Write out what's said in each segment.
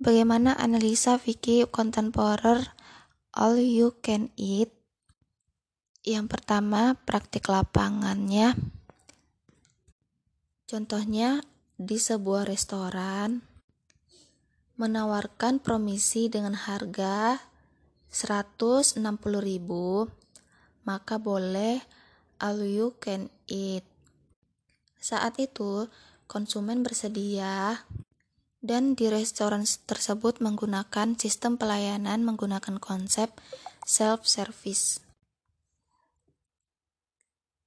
Bagaimana analisa fikih contemporary all you can eat? Yang pertama, praktik lapangannya. Contohnya, di sebuah restoran menawarkan promisi dengan harga 160.000, maka boleh all you can eat. Saat itu, konsumen bersedia dan di restoran tersebut menggunakan sistem pelayanan menggunakan konsep self-service.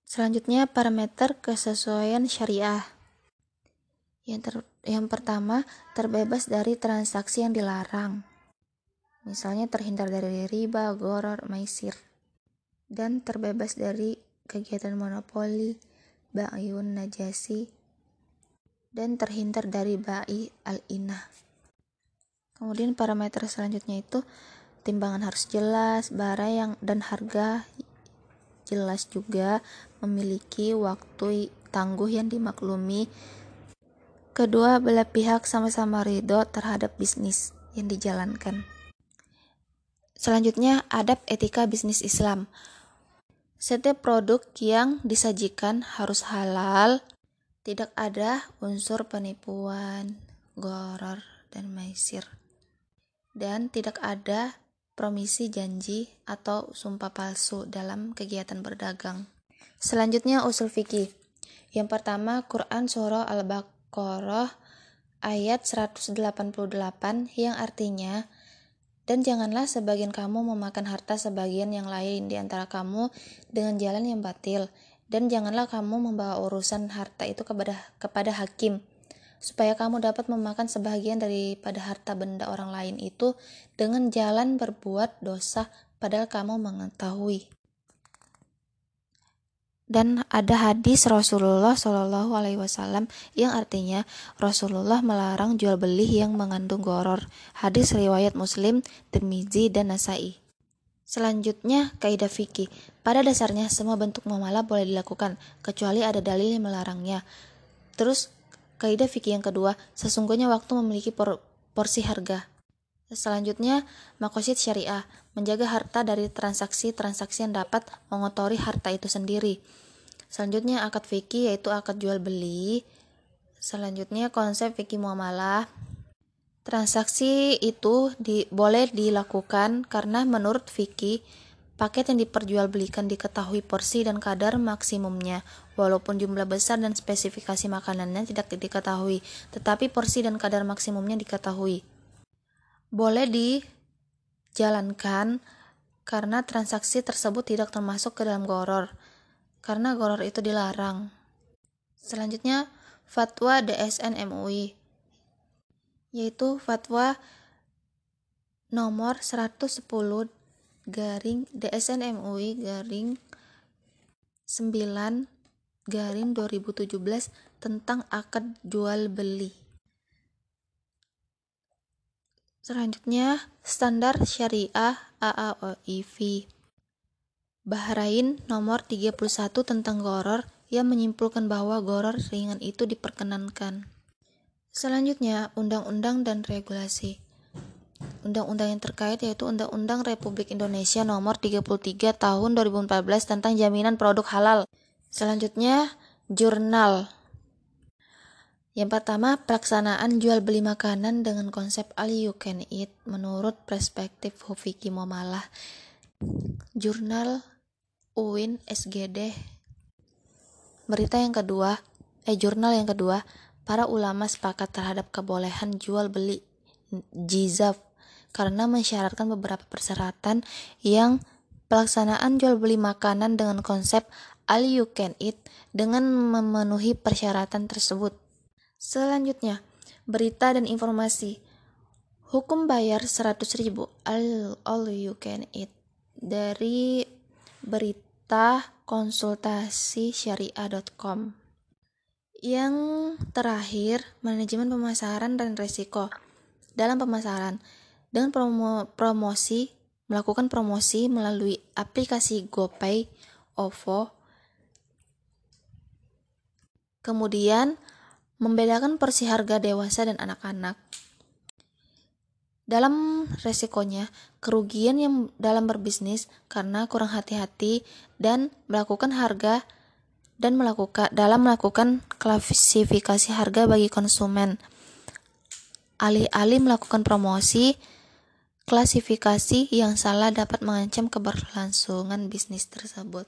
Selanjutnya, parameter kesesuaian syariah. Yang, ter, yang pertama, terbebas dari transaksi yang dilarang. Misalnya terhindar dari riba, goror, maisir. Dan terbebas dari kegiatan monopoli, ba'yun, najasi, dan terhindar dari ba'i al-inah. Kemudian parameter selanjutnya itu timbangan harus jelas, barang yang dan harga jelas juga memiliki waktu tangguh yang dimaklumi. Kedua belah pihak sama-sama ridho terhadap bisnis yang dijalankan. Selanjutnya, adab etika bisnis Islam. Setiap produk yang disajikan harus halal, tidak ada unsur penipuan, goror, dan maisir. Dan tidak ada promisi janji atau sumpah palsu dalam kegiatan berdagang. Selanjutnya usul fikih. Yang pertama Quran Surah Al-Baqarah ayat 188 yang artinya dan janganlah sebagian kamu memakan harta sebagian yang lain di antara kamu dengan jalan yang batil dan janganlah kamu membawa urusan harta itu kepada kepada hakim supaya kamu dapat memakan sebagian daripada harta benda orang lain itu dengan jalan berbuat dosa padahal kamu mengetahui. Dan ada hadis Rasulullah Shallallahu Alaihi Wasallam yang artinya Rasulullah melarang jual beli yang mengandung goror. Hadis riwayat Muslim, Tirmizi dan Nasai. Selanjutnya, kaidah fikih. Pada dasarnya, semua bentuk muamalah boleh dilakukan, kecuali ada dalil yang melarangnya. Terus, kaidah fikih yang kedua, sesungguhnya waktu memiliki por porsi harga. Selanjutnya, makosid syariah, menjaga harta dari transaksi-transaksi yang dapat mengotori harta itu sendiri. Selanjutnya, akad fikih yaitu akad jual beli. Selanjutnya, konsep fikih muamalah, Transaksi itu di, boleh dilakukan karena menurut Vicky, paket yang diperjualbelikan diketahui porsi dan kadar maksimumnya, walaupun jumlah besar dan spesifikasi makanannya tidak diketahui, tetapi porsi dan kadar maksimumnya diketahui. Boleh dijalankan karena transaksi tersebut tidak termasuk ke dalam goror, karena goror itu dilarang. Selanjutnya, fatwa DSN MUI yaitu fatwa nomor 110 garing DSN MUI garing 9 garing 2017 tentang akad jual beli. Selanjutnya, standar syariah AAOIV. Bahrain nomor 31 tentang goror yang menyimpulkan bahwa goror ringan itu diperkenankan. Selanjutnya, undang-undang dan regulasi. Undang-undang yang terkait yaitu Undang-Undang Republik Indonesia Nomor 33 Tahun 2014 tentang jaminan produk halal. Selanjutnya, jurnal. Yang pertama, pelaksanaan jual beli makanan dengan konsep all you can eat menurut perspektif Hufiki Muamalah. Jurnal UIN SGD. Berita yang kedua, eh jurnal yang kedua, Para ulama sepakat terhadap kebolehan jual beli jizaf karena mensyaratkan beberapa persyaratan yang pelaksanaan jual beli makanan dengan konsep all you can eat dengan memenuhi persyaratan tersebut. Selanjutnya, berita dan informasi. Hukum bayar 100 ribu all, all you can eat dari berita konsultasi syariah.com. Yang terakhir, manajemen pemasaran dan risiko. Dalam pemasaran, dengan promo promosi, melakukan promosi melalui aplikasi GoPay, OVO, kemudian membedakan porsi harga dewasa dan anak-anak. Dalam resikonya, kerugian yang dalam berbisnis karena kurang hati-hati dan melakukan harga dan melakukan dalam melakukan klasifikasi harga bagi konsumen. Alih-alih melakukan promosi, klasifikasi yang salah dapat mengancam keberlangsungan bisnis tersebut.